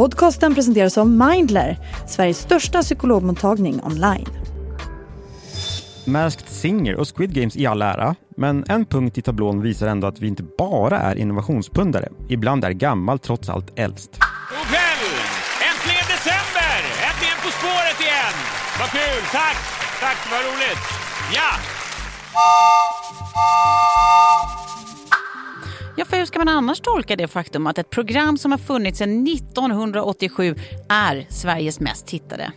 Podcasten presenteras av Mindler, Sveriges största psykologmottagning online. Masked Singer och Squid Games i all ära, men en punkt i tablån visar ändå att vi inte bara är innovationspundare. Ibland är gammalt trots allt äldst. God kväll! Äntligen december! Äntligen På spåret igen! Vad kul! Tack! Tack, vad roligt! Ja! Ja, för hur ska man annars tolka det faktum att ett program som har funnits sedan 1987 är Sveriges mest tittade?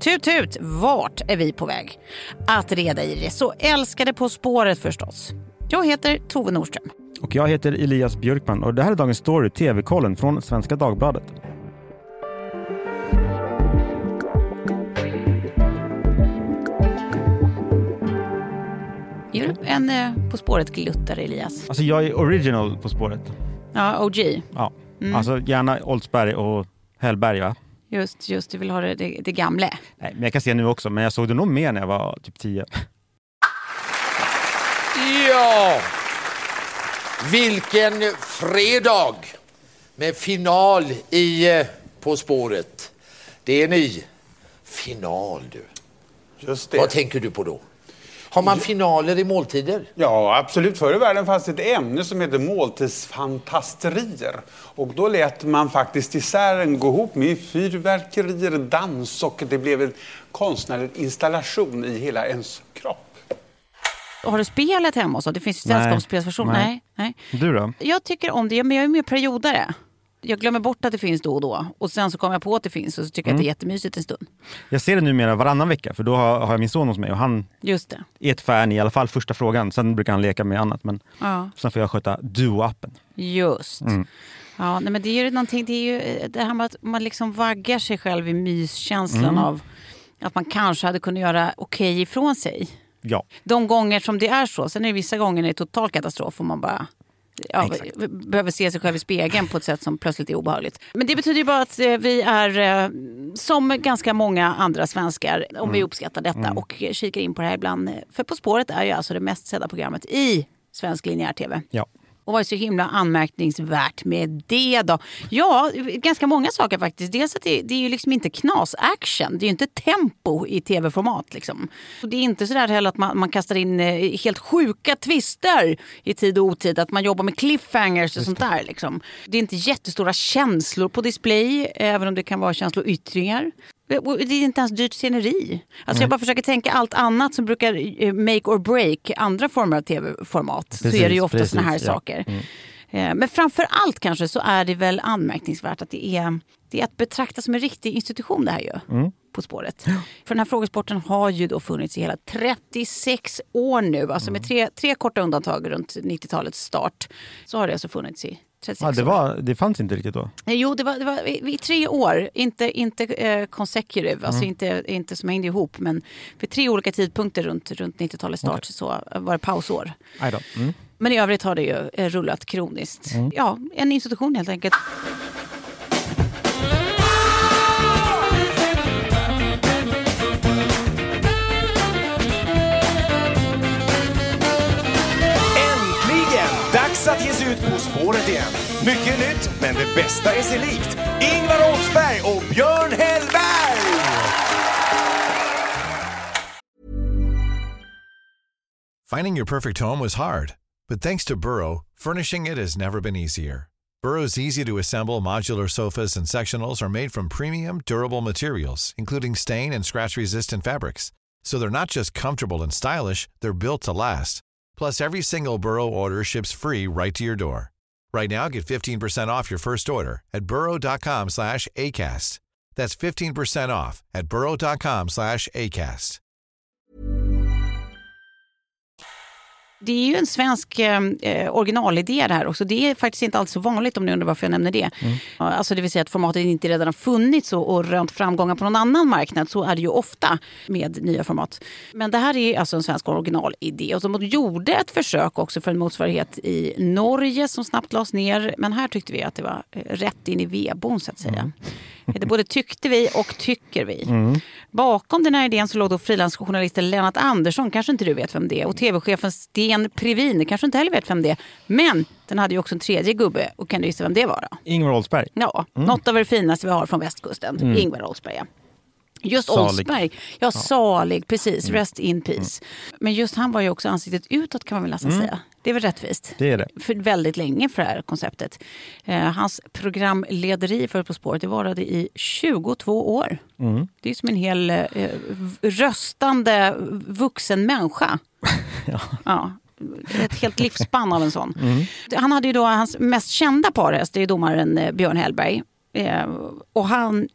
Tut tut, vart är vi på väg? Att reda i det så älskade På spåret förstås. Jag heter Tove Nordström. Och jag heter Elias Björkman och det här är dagens story, TV-kollen från Svenska Dagbladet. Du en eh, På spåret-gluttare, Elias? Alltså jag är original På spåret. Ja, OG. Ja. Alltså gärna Oldsberg och Hellberg va? Just, just, du vill ha det, det, det gamla. Nej, men jag kan se nu också, men jag såg det nog mer när jag var typ 10. Ja! Vilken fredag med final i eh, På spåret. Det är ni. Final du. Just det. Vad tänker du på då? Har man finaler i måltider? Ja, absolut. Förr i världen fanns ett ämne som hette måltidsfantasterier. Och då lät man faktiskt desserten gå ihop med fyrverkerier, dans och det blev en konstnärlig installation i hela ens kropp. Har du spelet hemma och så? Det finns ju sällskapsspelsversion. Nej. Nej. Nej. Du då? Jag tycker om det, men jag är mer periodare. Jag glömmer bort att det finns då och då. Och sen så kommer jag på att det finns och så tycker jag att det är jättemysigt en stund. Jag ser det numera varannan vecka, för då har, har jag min son hos mig och han Just det. är ett fan i alla fall första frågan. Sen brukar han leka med annat, men Ja. sen får jag sköta Duo-appen. Just. Mm. Ja, nej, men det är ju någonting, det är ju eh, det här med att man liksom vaggar sig själv i myskänslan Mm. av att man kanske hade kunnat göra okej ifrån sig. Ja. De gånger som det är så. Sen är det vissa gånger när det är total katastrof och man bara ja, behöver se sig själv i spegeln på ett sätt som plötsligt är obehagligt. Men det betyder ju bara att eh, vi är eh, som ganska många andra svenskar, om Mm. vi uppskattar detta och eh, kikar in på det här ibland. För På spåret är ju alltså det mest sedda programmet i svensk linjär tv. ja. Och vad är så himla anmärkningsvärt med det då? Ja, ganska många saker faktiskt. Dels att det, det är ju liksom inte knas-action. Det är ju inte tempo i tv-format. Liksom. Och det är inte sådär heller att man, man kastar in eh, helt sjuka twister i tid och otid. Att man jobbar med cliffhangers och sånt där. Liksom. Det är inte jättestora känslor på display, även om det kan vara känsloyttringar. Och Det är inte ens dyrt sceneri. Alltså jag bara försöker tänka allt annat som brukar eh, make or break andra former av tv-format. så är det ju ofta såna här ja. saker. Eh, Men framför allt kanske så är det väl anmärkningsvärt att det är, det är att betrakta som en riktig institution det här ju. Mm. På spåret. För den här frågesporten har ju då funnits i hela 36 år nu. Alltså med tre, tre korta undantag runt 90-talets start. Så har det alltså funnits i 36 ja det, var, det fanns inte riktigt då. Jo, det var, det var i, i tre år. Inte, inte eh, consecutive, alltså inte, inte som hängde ihop. Men vid tre olika tidpunkter runt, runt 90-talets start så var det pausår. Mm. Men i övrigt har det ju eh, rullat kroniskt. Ja, en institution helt enkelt. Ut På spåret igen. Mycket nytt, men det bästa är sig likt. Ingvar Oldsberg och Björn Hellberg! Finding your perfect home was hard, but thanks to Burrow, furnishing it has never been easier. Burrow's easy to assemble modular sofas and sectionals are made from premium, durable materials, including stain and scratch resistant fabrics. So they're not just comfortable and stylish, they're built to last. Plus, every single Burrow order ships free right to your door. Right now, get 15% off your first order at burrow.com slash ACAST. That's 15% off at burrow.com slash ACAST. Det är ju en svensk eh, originalidé det här också. Det är faktiskt inte alls så vanligt om ni undrar varför jag nämner det. Ja, Alltså det vill säga att formatet inte redan har funnits och, och rönt framgångar på någon annan marknad. Så är det ju ofta med nya format. Men det här är alltså en svensk originalidé. Och de gjorde ett försök också för en motsvarighet i Norge som snabbt lades ner. Men här tyckte vi att det var eh, rätt in i vedboden så att säga. Det både tyckte vi och tycker vi. Mm. Bakom den här idén så låg då frilansjournalisten Lennart Andersson, kanske inte du vet vem det är, och tv-chefen Sten Previn, kanske inte heller vet vem det är. Men den hade ju också en tredje gubbe, och kan du gissa vem det var då? Ingvar Oldsberg. Ja, något av det finaste vi har från västkusten, Ingvar Oldsberg. ja. Just Salig. Oldsberg, ja, salig, precis, rest in peace. Men just han var ju också ansiktet utåt kan man väl nästan säga. Det är väl rättvist? Det är det. För väldigt länge för det här konceptet. Eh, hans programlederi för På spåret det varade i 22 år. Det är som en hel eh, röstande vuxen människa. ja. Ett helt livsspann av en sån. Han hade ju då hans mest kända parhäst, det är domaren eh, Björn Hellberg. Eh, och han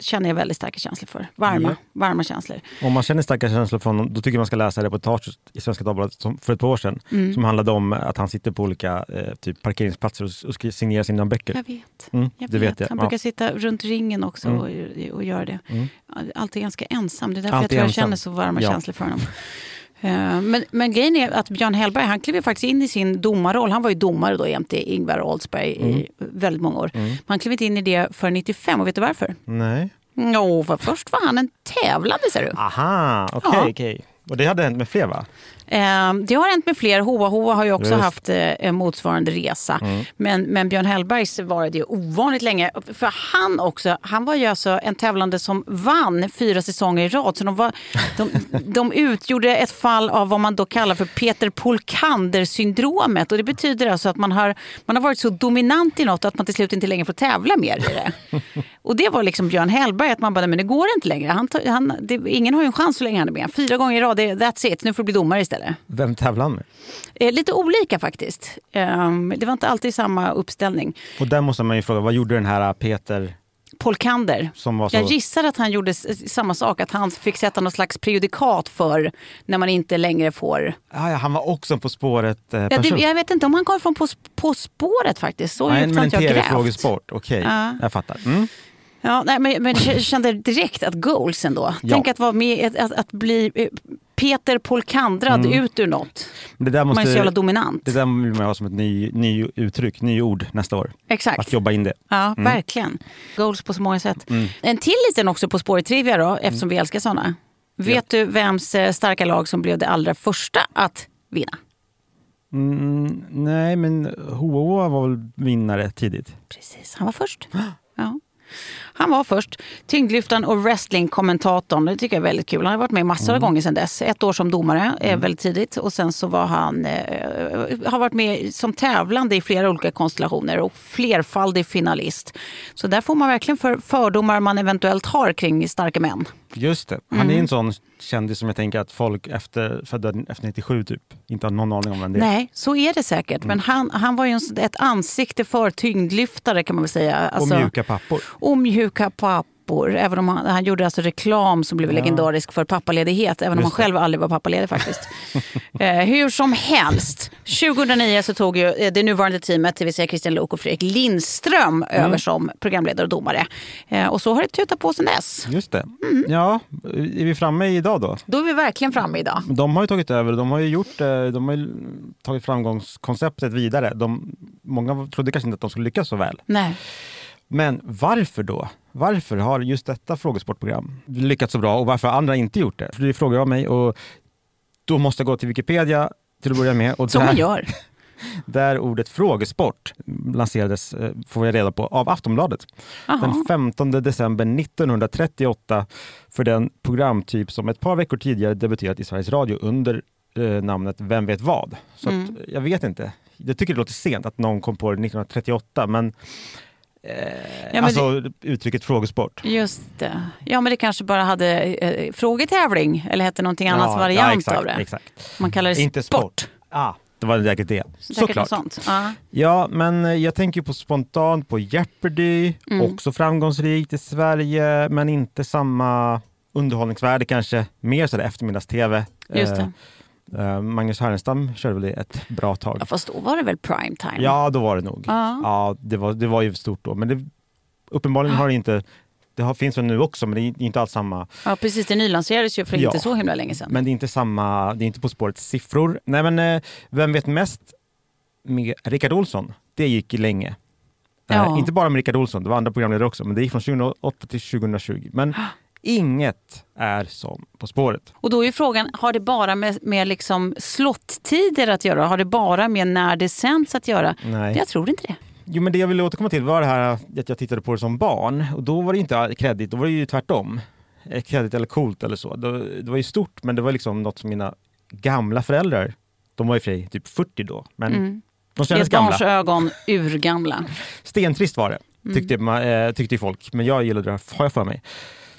känner jag väldigt starka känslor för. Varma, varma känslor. Om man känner starka känslor för honom, då tycker jag man ska läsa reportaget i Svenska Dagbladet som för ett par år sedan. Mm. Som handlade om att han sitter på olika eh, typ parkeringsplatser och, och signerar sina böcker. Jag vet. Mm, Jag vet. vet jag. Han Ja. brukar sitta runt ringen också Mm. och, och göra det. Alltid ganska ensam. Det är därför Alltid jag tror jag ensam. känner så varma Ja. känslor för honom. Eh, Men, men grejen är att Björn Hellberg han klev faktiskt in i sin domarroll. Han var ju domare då jämte Ingvar Oldsberg Mm. i väldigt många år. Men han klev inte in i det för 95 och vet du varför? Nej. Jo, för först var han en tävlande ser du. Aha, okej. Ja. okej. Och det hade hänt med fler va? Eh, Det har hänt med fler. Hoa Hoa har ju också Just. Mm. haft eh, en motsvarande resa. Men, men Björn Hellbergs var det ju ovanligt länge. För han också, han var ju alltså en tävlande som vann fyra säsonger i rad. Så de, var, de, de utgjorde ett fall av vad man då kallar för Peter Polkander-syndromet. Och det betyder alltså att man har, man har varit så dominant i något att man till slut inte längre får tävla mer i det. Och det var liksom Björn Hellberg, att man bara, men det går inte längre. Han, han, det, ingen har ju en chans så länge han är med. Fyra gånger i rad, det, that's it. Nu får du bli domare istället. Vem tävlade han med? Eh, lite olika faktiskt. Ehm, det var inte alltid samma uppställning. Och där måste man ju fråga, vad gjorde den här Peter Paul Kander. som var så... Jag gissar att han gjorde samma sak, att han fick sätta något slags prejudikat för när man inte längre får... Ah, ja, han var också På spåret eh, Ja, det, jag vet inte om han kommer från På, på spåret faktiskt. Så Nej, men en tv-frågesport. Okej, Ja. jag fattar. Mm. Ja, nej, men, men jag kände direkt att goals ändå. Ja. Tänk att vara med, att, att, att bli eh, Peter Polkandrad ut ur något. Det där Man är så måste, jävla dominant. det där vill man ha som ett ny, ny uttryck, ny ord nästa år. Exakt. Att jobba in det. Ja, verkligen. Goals på så många sätt. En till liten också På spåret trivia då, eftersom vi älskar såna. Vet du vems eh, starka lag som blev det allra första att vinna? Mm, nej, men Hoa var väl vinnare tidigt? Precis, han var först. Ja. Han var först. Tyngdlyftaren och wrestlingkommentatorn. Det tycker jag är väldigt kul. Han har varit med massor av gånger sedan dess. Ett år som domare, eh, väldigt tidigt. Och sen så var han, eh, har varit med som tävlande i flera olika konstellationer och flerfaldig finalist. Så där får man verkligen för fördomar man eventuellt har kring starka män. Just det. Han är en sån kändis som jag tänker att folk efter, födda efter 97 typ inte har någon aning om vem det är. Nej, så är det säkert. Men han, han var ju en, ett ansikte för tyngdlyftare kan man väl säga. Alltså- Och mjuka pappor. och mjuka pappor. Även om han, han gjorde alltså reklam som blev legendarisk för pappaledighet. Även om han Just det. själv aldrig var pappaledig faktiskt. eh, hur som helst. 2009 så tog ju eh, det nuvarande teamet, det vill säga Christian Lok och Fredrik Lindström, Mm. över som programledare och domare. Eh, och så har det tutat på sedan dess. Just det. Mm. Ja, är vi framme idag då? Då är vi verkligen framme idag. De har ju tagit över, de har ju gjort, eh, de har ju tagit framgångskonceptet vidare. De, många trodde kanske inte att de skulle lyckas så väl. Nej. Men varför då? Varför har just detta frågesportprogram lyckats så bra och varför har andra inte gjort det? För det frågar jag mig och då måste jag gå till Wikipedia till att börja med. Och Som där, man gör. där ordet frågesport lanserades, eh, får jag reda på, av Aftonbladet. Den Jaha. 15 december 1938 för den programtyp som ett par veckor tidigare debuterat i Sveriges Radio under eh, namnet Vem vet vad? Så Mm. att, jag vet inte. Jag tycker det låter sent att någon kom på det 1938 men, eh, men alltså uttrycket frågesport. Just det. Ja, men det kanske bara hade eh, frågetävling eller hette någonting annat Ja, variant ja, exakt, av det. Exakt. Man kallar det Inte sport. sport. Ah, det var säkert det. Säkert Såklart. sånt. Ja. Ja, men eh, jag tänker på spontant på Jeopardy, Mm. också framgångsrikt i Sverige, men inte samma underhållningsvärde kanske. Mer sådär eftermiddags-tv. Just det. Eh, Magnus Härenstam körde väl det ett bra tag. Ja, fast då var det väl prime time? Ja, då var det nog. Ja. Ja, det, var, det var ju stort då. Men det, uppenbarligen har det inte, det har, finns väl nu också, men det är inte alls samma. Ja, precis. Det nylanserades ju för Ja. inte så himla länge sedan. Men det är inte samma, det är inte På spårets siffror. Nej men eh, Vem vet mest med Rickard Olsson? Det gick länge. Eh, Ja. inte bara med Rickard Olsson, det var andra programledare också, men det gick från 2008 till 2020. Men inget är som På spåret. Och då är frågan, har det bara med, med liksom slottider att göra? Har det bara med när det sänds att göra? Nej. Jag tror inte det. Jo men det jag ville återkomma till var det här att jag tittade på det som barn och då var det inte kredit, då var det ju tvärtom. Eh, Kredit eller coolt eller så. Det, det var ju stort men det var liksom något som mina gamla föräldrar, de var ju för sig typ 40 då, men Mm. de I kändes ett barns gamla. ögon urgamla. Stentrist var det, Mm. tyckte, man, eh, tyckte folk. Men jag gillade det, har jag för mig.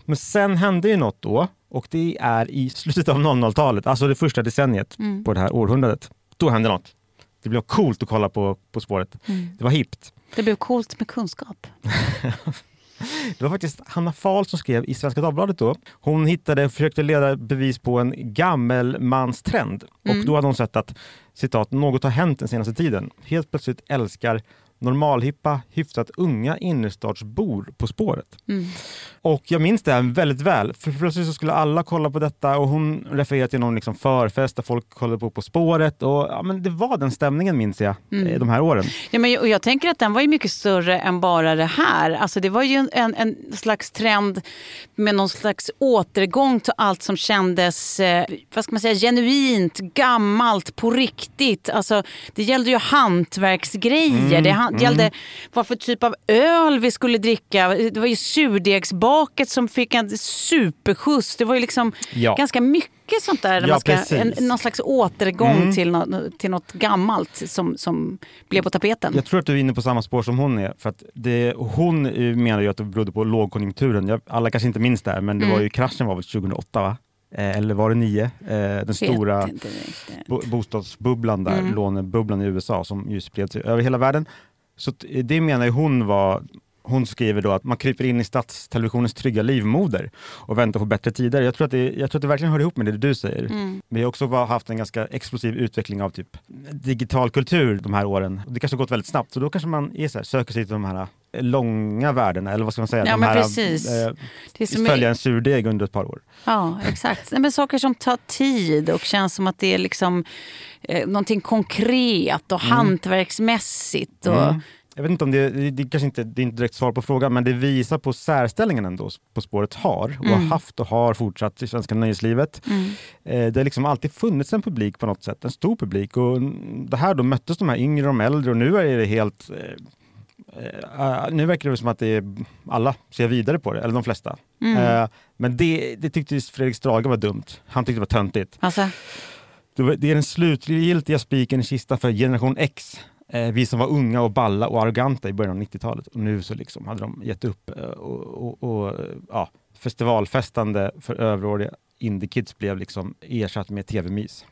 Men sen hände ju något då och det är i slutet av 00-talet, alltså det första decenniet Mm. på det här århundradet. Då hände något. Det blev coolt att kolla på På spåret. Mm. Det var hippt. Det blev coolt med kunskap. Det var faktiskt Hanna Fahl som skrev i Svenska Dagbladet då. Hon hittade, försökte leda bevis på en gammelmanstrend. Mm. Och då hade hon sett att citat, något har hänt den senaste tiden. Helt plötsligt älskar normalhippa, hyfsat unga innerstadsbor På spåret. Mm. Och jag minns det här väldigt väl. För plötsligt så skulle alla kolla på detta och hon refererade till någon liksom förfest där folk kollade på På spåret. Och, ja, men det var den stämningen minns jag Mm. eh, de här åren. Ja, men, och jag tänker att den var ju mycket större än bara det här. Alltså, det var ju en, en, en slags trend med någon slags återgång till allt som kändes eh, vad ska man säga, genuint, gammalt, på riktigt. Alltså, det gällde ju hantverksgrejer. Mm, det mm. gällde vad för typ av öl vi skulle dricka. Det var ju surdegsbaket som fick en superskjuts. Det var ju liksom Ja. ganska mycket sånt där. Ja, man ska, en, någon slags återgång Mm. till, något, till något gammalt som, som blev på tapeten. Jag tror att du är inne på samma spår som hon är. För att det, hon menar ju att det berodde på lågkonjunkturen. Jag, alla kanske inte minns det här, men det Mm. var ju kraschen var väl 2008 va? Eh, eller var det 9? Eh, den stora bo, bostadsbubblan där, Mm. lånebubblan i USA som ju spred sig över hela världen. Så det menar ju hon var hon skriver då att man kryper in i statstelevisionens trygga livmoder och väntar på bättre tider. Jag tror att det, jag tror att det verkligen hör ihop med det du säger. Mm. Vi har också haft en ganska explosiv utveckling av typ digital kultur de här åren. Det kanske har gått väldigt snabbt, så då kanske man är så här, söker sig till de här eh, långa värdena, eller vad ska man säga? Ja, de här, precis. Eh, Det är följa är- en surdeg under ett par år. Ja, exakt. Nej, men saker som tar tid och känns som att det är liksom, eh, någonting konkret och Mm. hantverksmässigt. Och, Mm. Jag vet inte om det, det, kanske inte det är inte direkt svar på frågan, men det visar på särställningen ändå På spåret har och har Mm. haft och har fortsatt i svenska nöjeslivet. Mm. Eh, det har liksom alltid funnits en publik på något sätt, en stor publik. Och det här då möttes de här yngre och de äldre och nu är det helt... Eh, nu verkar det som att det är, alla ser vidare på det, eller de flesta. Mm. Eh, men det, det tyckte Fredrik Strage var dumt. Han tyckte det var töntigt. Alltså, Det var- det är den slutgiltiga spiken i kistan för generation X. Eh, vi som var unga och balla och arroganta i början av 90-talet. Och nu så liksom hade de gett upp. Eh, och, och, och, eh, ja, festivalfestande för överåriga indie-kids blev liksom ersatt med tv-mys.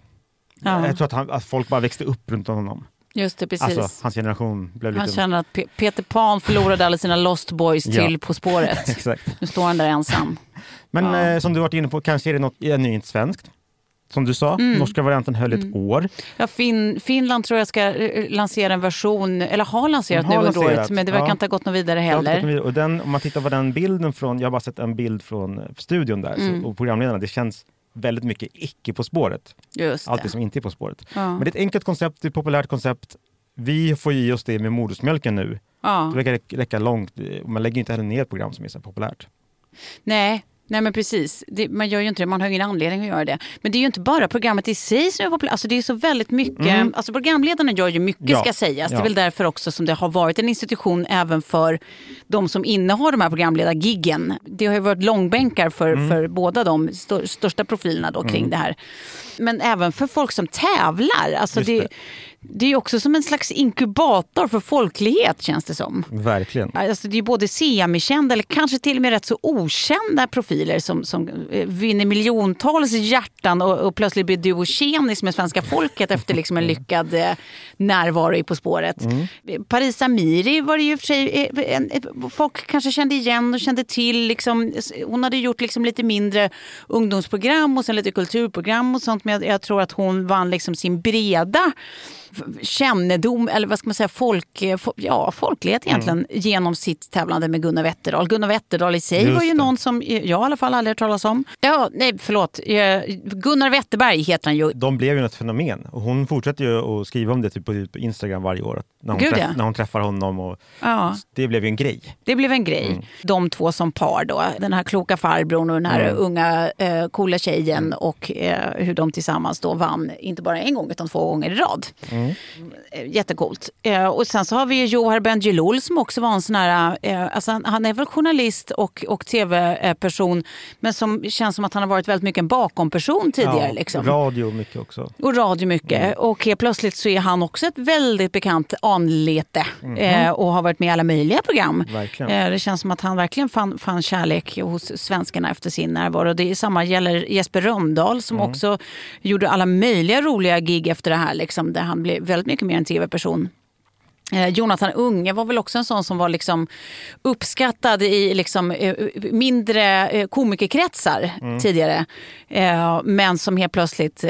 Ja. Jag tror att, han, att folk bara växte upp runt honom. just det, precis. Alltså, hans generation blev lite... han känner att Pe- Peter Pan förlorade alla sina Lost Boys Ja. till På spåret. Exakt. Nu står han där ensam. Men Ja. eh, som du varit inne på, kanske är det något ännu inte svenskt. Som du sa, Mm. norska varianten höll ett år. Ja, fin, Finland tror jag ska eh, lansera en version, eller har lanserat har nu under året, men det verkar ja. inte ha gått något vidare heller. vidare. Och den, om man tittar på den bilden från, jag har bara sett en bild från eh, studion där Mm. så, och programledarna, det känns väldigt mycket icke På spåret. Just Allt det som inte är På spåret. Ja. Men det är ett enkelt koncept, det är ett populärt koncept. Vi får ge oss det med modersmjölken nu. Ja. Det verkar räcka- långt. Man lägger inte heller ner ett program som är så populärt. Nej, nej men precis. Det, man gör ju inte det, man har ingen anledning att göra det. Men det är ju inte bara programmet i sig som är populärt. Alltså det är så väldigt mycket, Mm. alltså programledarna gör ju mycket Ja, ska sägas. Det ja. är väl därför också som det har varit en institution även för de som innehar de här programledargiggen. Det har ju varit långbänkar för, Mm. för båda de stör, största profilerna då kring Mm. det här. Men även för folk som tävlar. Alltså det, det. Det är också som en slags inkubator för folklighet känns det som. Verkligen. Alltså det är både semikända eller kanske till och med rätt så okända profiler som, som eh, vinner miljontals hjärtan och, och plötsligt blir du och tjenis med svenska folket efter liksom en lyckad eh, närvaro i På spåret. Mm. Paris Amiri var det ju för sig, eh, en, eh, folk kanske kände igen och kände till. Liksom, hon hade gjort liksom lite mindre ungdomsprogram och sen lite kulturprogram och sånt men jag, jag tror att hon vann liksom sin breda kännedom, eller vad ska man säga, folk, eh, ja, folklighet Mm. egentligen genom sitt tävlande med Gunnar Wetterdahl. Gunnar Wetterdahl i sig Just var ju det. någon som jag i alla fall aldrig hört talas om. Ja, nej förlåt. Gunnar Wetterberg heter han ju. De blev ju ett fenomen och hon fortsätter ju att skriva om det typ på, Instagram varje år. När hon, Gud, träff, ja. när hon träffar honom. Och, Ja. Det blev ju en grej. Det blev en grej. Mm. De två som par då. Den här kloka farbrorn och den här Mm. unga eh, coola tjejen och eh, hur de tillsammans då vann, inte bara en gång utan två gånger i rad. Mm. Eh, Jättecoolt. Eh, och sen så har vi ju Johar Bendjelloul som också var en sån här, eh, alltså han, är väl journalist och, och tv-person men som känns som att han har varit väldigt mycket en bakom-person tidigare. Ja, liksom. Radio mycket också. Och radio mycket. Mm. Och helt plötsligt så är han också ett väldigt bekant anlete eh, och har varit med i alla möjliga program. Verkligen. Det känns som att han verkligen fann, fann kärlek hos svenskarna efter sin närvaro. Det är samma gäller Jesper Rönndahl som Mm. också gjorde alla möjliga roliga gig efter det här, liksom, där han bli väldigt mycket mer en tv-person. Eh, Jonathan Unge var väl också en sån som var liksom uppskattad i liksom, eh, mindre eh, komikerkretsar Mm. tidigare. Men som helt plötsligt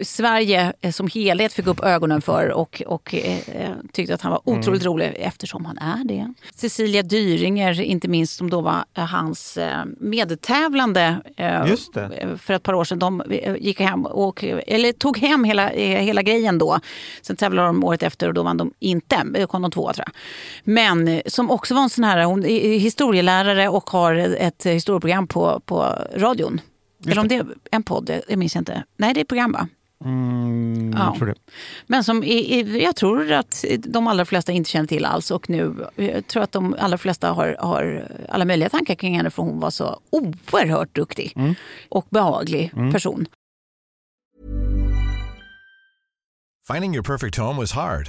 Sverige som helhet fick upp ögonen för och, och tyckte att han var otroligt Mm. rolig eftersom han är det. Cecilia Dyringer, inte minst, som då var hans medtävlande för ett par år sedan. De gick hem och, eller tog hem hela, hela grejen då. Sen tävlade de året efter och då vann de inte. Då kom de tvåa tror jag. Men eh, som också var en sån här, hon är historielärare och har ett historieprogram på, på radion. Eller om det är en podd, jag minns inte. Nej, det är program va? Mm, Ja. Jag tror det. Men som i- i- jag tror att de allra flesta inte känner till alls. Och nu jag tror att de allra flesta har, har alla möjliga tankar kring henne för hon var så oerhört duktig och behaglig person. Finding your perfect home was hard,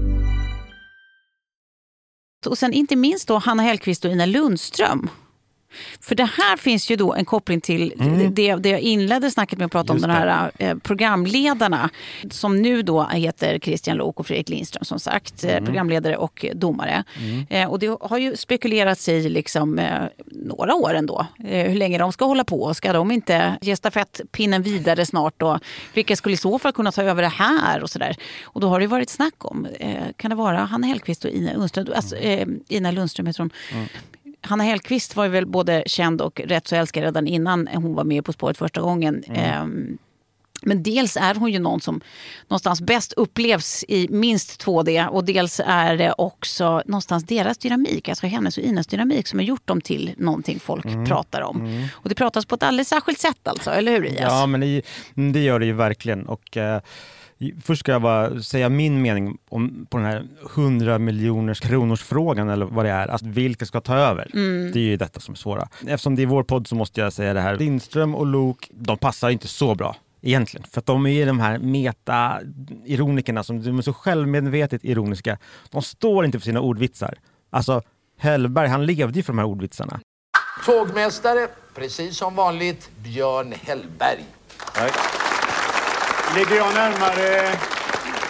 Och sen inte minst då Hanna Hellquist och Ina Lundström. För det här finns ju då en koppling till det, det jag inledde snacket med att prata Just om, de här eh, programledarna. Som nu då heter Christian Lok och Fredrik Lindström som sagt. eh, Programledare och domare. Eh, och det har ju spekulerats i liksom, eh, några år ändå. Hur länge de ska hålla på. Ska de inte ge stafettpinnen vidare snart då? Vilka skulle i så fall kunna ta över det här och sådär. Och då har det varit snack om, kan det vara Hanna Hellquist och Ina Lundström? Alltså, Ina Lundström heter hon. Hanna Hellquist var ju väl både känd och rätt så älskad redan innan hon var med På spåret första gången. Ehm, Men dels är hon ju någon som någonstans bäst upplevs i minst 2D och dels är det också någonstans deras dynamik, alltså hennes och Inas dynamik som har gjort dem till någonting folk pratar om. Och det pratas på ett alldeles särskilt sätt alltså, eller hur Ias? Ja, men i, det gör det ju verkligen. Och, eh, först ska jag bara säga min mening om, på den här 100 miljoners kronors frågan eller vad det är. Att vilka ska ta över? Det är ju detta som är svåra. Eftersom det är vår podd så måste jag säga det här. Lindström och Lok, de passar inte så bra. Egentligen. För att de är de här meta-ironikerna som de är så självmedvetet ironiska. De står inte för sina ordvitsar. Alltså, Hellberg, han levde ju för de här ordvitsarna. Tågmästare, precis som vanligt, Björn Hellberg. Ligger jag närmare,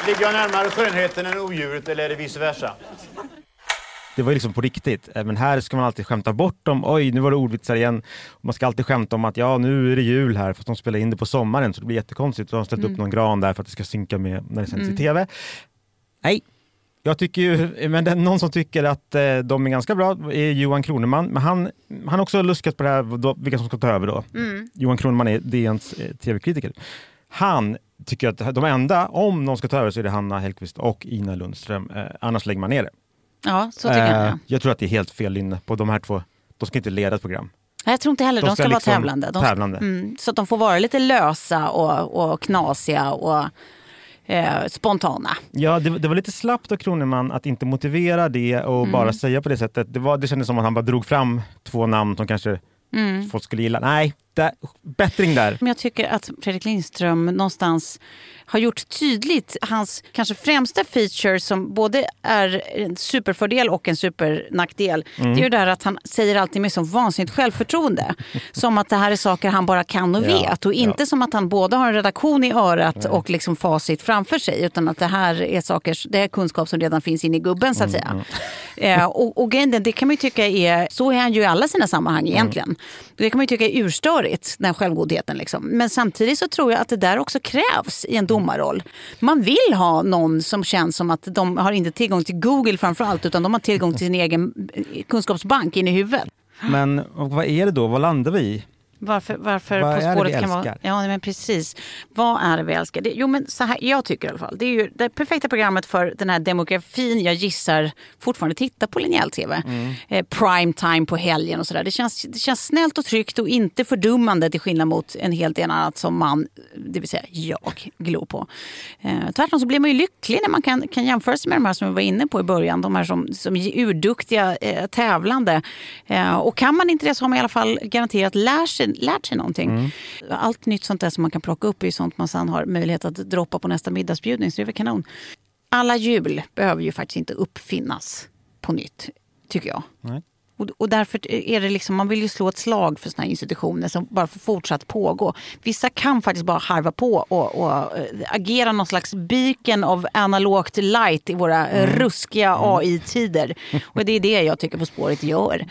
ligger jag närmare skönheten än odjuret eller är det vice versa? Det var ju liksom på riktigt. Eh, Men här ska man alltid skämta bort dem. Oj, nu var det ordvitsar igen. Man ska alltid skämta om att ja, nu är det jul här, fast de spelar in det på sommaren så det blir jättekonstigt. Så de har ställt upp någon gran där för att det ska synka med när det sänds i tv. Nej, jag tycker ju, men det är någon som tycker att eh, de är ganska bra är Johan Kroneman. Men han, han har också luskat på det här, då, vilka som ska ta över då. Johan Kroneman är DNs eh, tv-kritiker. Han tycker att de enda, om någon ska ta över så är det Hanna Hellquist och Ina Lundström. Eh, annars lägger man ner det. Ja, så tycker jag. Eh, ja. jag tror att det är helt fel linje på de här två. De ska inte leda ett program. Nej, Jag tror inte heller, de, de ska, ska vara liksom tävlande. De, tävlande. Mm, så att de får vara lite lösa och, och knasiga och eh, spontana. Ja, det, det var lite slappt av Kroneman att inte motivera det och Mm. bara säga på det sättet. Det, var, det kändes som att han bara drog fram två namn som kanske Mm. folk skulle gilla. Nej, där, bättring där. Men jag tycker att Fredrik Lindström någonstans har gjort tydligt hans kanske främsta feature som både är en superfördel och en supernackdel. Det är ju det där att han säger alltid med så vansinnigt självförtroende. som att det här är saker han bara kan och Ja, vet. Och inte ja. som att han både har en redaktion i örat och liksom facit framför sig. Utan att det här är saker, det är kunskap som redan finns inne i gubben så att säga. Eh, och, och det kan man ju tycka är, så är han ju i alla sina sammanhang egentligen. Det kan man ju tycka är urstörigt, den självgodheten. Liksom. Men samtidigt så tror jag att det där också krävs i en domarroll. Man vill ha någon som känns som att de har inte tillgång till Google framför allt utan de har tillgång till sin egen eh, kunskapsbank in i huvudet. Men vad är det då? Vad landar vi i? Varför, varför Vad På spåret kan vara... Ja, men precis. Vad är det vi älskar? Det, jo, men så här, jag tycker i alla fall. Det är ju det perfekta programmet för den här demografin jag gissar fortfarande tittar på linjäl tv. Mm. Eh, prime time på helgen och sådär. Det känns, det känns snällt och tryggt och inte fördummande till skillnad mot en helt del annat som man, det vill säga jag, glor på. Eh, tvärtom så blir man ju lycklig när man kan, kan jämföra sig med de här som vi var inne på i början. De här som, som är urduktiga eh, tävlande. Eh, och kan man inte det så har man i alla fall garanterat lärt sig, lärt sig någonting. Allt nytt sånt där som man kan plocka upp är sånt man sen har möjlighet att droppa på nästa middagsbjudning. Så det är väl kanon. Alla jul behöver ju faktiskt inte uppfinnas på nytt, tycker jag. Nej. Och, och därför är det liksom, man vill ju slå ett slag för såna här institutioner som bara får fortsatt pågå. Vissa kan faktiskt bara harva på och, och eh, agera någon slags beacon av analogt light i våra eh, ruskiga AI-tider. Och det är det jag tycker På spåret gör.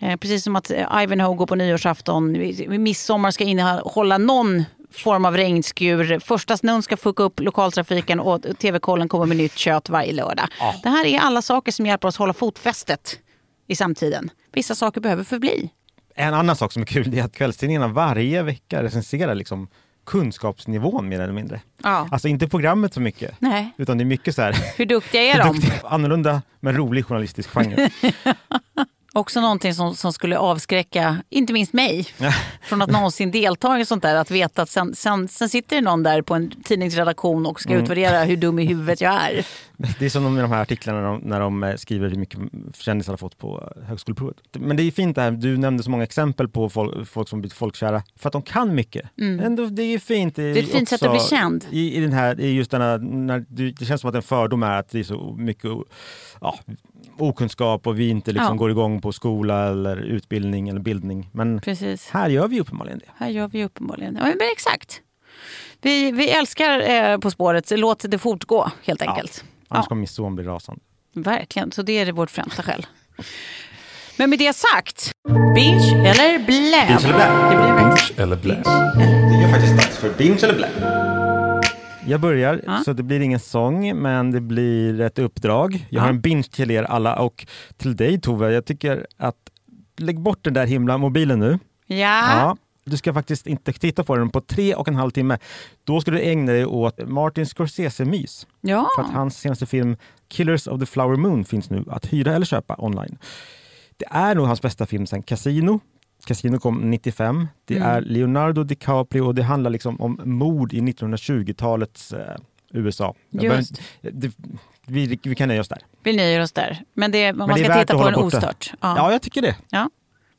Eh, precis som att eh, Ivanhoe går på nyårsafton, midsommar ska innehålla någon form av regnskur. Första snön ska fucka upp lokaltrafiken och tv-kollen kommer med nytt kött varje lördag. Det här är alla saker som hjälper oss hålla fotfästet i samtiden. Vissa saker behöver förbli. En annan sak som är kul är att kvällstidningarna varje vecka recenserar liksom kunskapsnivån mer eller mindre. Ja. Alltså inte programmet så mycket, Nej. utan det är mycket så här Hur duktiga är de? annorlunda men rolig journalistisk genre. Också någonting som, som skulle avskräcka, inte minst mig, från att någonsin delta i sånt där. Att veta att sen, sen, sen sitter det någon där på en tidningsredaktion och ska Mm. utvärdera hur dum i huvudet jag är. Det är som med de här artiklarna när de, när de eh, skriver hur mycket kändisar har fått på eh, högskoleprovet. Men det är fint det här, du nämnde så många exempel på folk, folk som blivit folkkära för att de kan mycket. Ändå, det är fint. Mm. Det är ett fint sätt att bli känd. I, i, den här, i just denna, när det, det känns som att en fördom är att det är så mycket ja, okunskap och vi inte liksom Ja. går igång på skola eller utbildning eller bildning. Men Precis. här gör vi uppenbarligen det. Här gör vi uppenbarligen. Ja, men exakt. Vi, vi älskar eh, På spåret, låt det fortgå helt enkelt. Annars Ja. kommer min son bli rasande. Verkligen, så det är vårt främsta skäl. Men med det sagt, binge eller blä? Binge eller blä? Det blir verkligen. Eller blä. Det är faktiskt dags för binge eller blä. Jag börjar, Ja. så det blir ingen sång, men det blir ett uppdrag. Jag har Ja. en binge till er alla och till dig Tove. Jag tycker att lägg bort den där himla mobilen nu. Ja. Ja, du ska faktiskt inte titta på den på tre och en halv timme. Då ska du ägna dig åt Martin Scorsese-mys. ja. För att hans senaste film Killers of the Flower Moon finns nu att hyra eller köpa online. Det är nog hans bästa film sen Casino. Casino kom 95. Det Mm. är Leonardo DiCaprio och det handlar liksom om mord i 1920-talets eh, USA. Just. det, vi, vi kan nöja oss där. Vi nöjer oss där. Men det, man Men ska titta på den ostört. Ja. Ja. jag tycker det. Ja.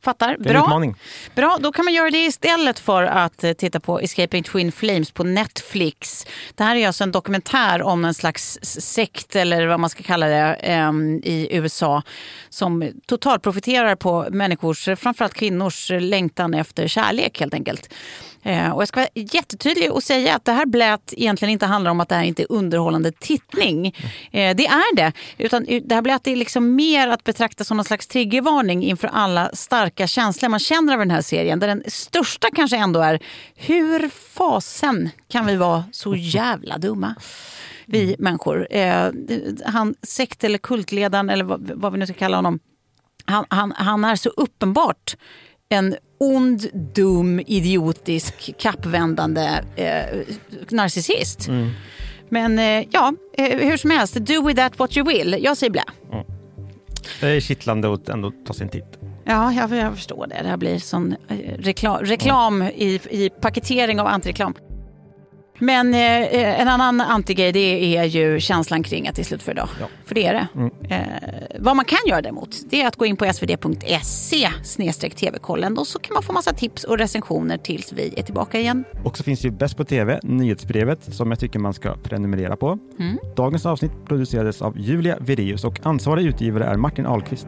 Fattar. Bra. Bra, då kan man göra det istället för att eh, titta på Escaping Twin Flames på Netflix. Det här är alltså en dokumentär om en slags sekt eller vad man ska kalla det em, i USA som totalt profiterar på människors, framförallt kvinnors längtan efter kärlek helt enkelt. Eh, Och jag ska vara jättetydlig och säga att det här blät egentligen inte handlar om att det här inte är underhållande tittning. Eh, Det är det. Utan det här blät är liksom mer att betrakta som någon slags triggervarning inför alla starka känslor man känner över den här serien. Där den största kanske ändå är hur fasen kan vi vara så jävla dumma? Vi människor. Eh, Han sekt eller kultledaren eller vad, vad vi nu ska kalla honom. Han, han, han är så uppenbart en ond, dum, idiotisk, kappvändande eh, narcissist. Men eh, ja, eh, hur som helst, do with that what you will. Jag säger blä. Det är kittlande att ändå ta sin titt. Ja, jag, jag förstår det. Det här blir sån eh, reklam, reklam i, i paketering av antireklam. Men eh, en annan antigrej det är ju känslan kring att det är slut för idag. Ja. För det är det. Eh, vad man kan göra däremot det är att gå in på svd.se tv-kollen och så kan man få massa tips och recensioner tills vi är tillbaka igen. Och så finns ju Bäst på TV, nyhetsbrevet, som jag tycker man ska prenumerera på. Dagens avsnitt producerades av Julia Vireus och ansvarig utgivare är Martin Ahlqvist.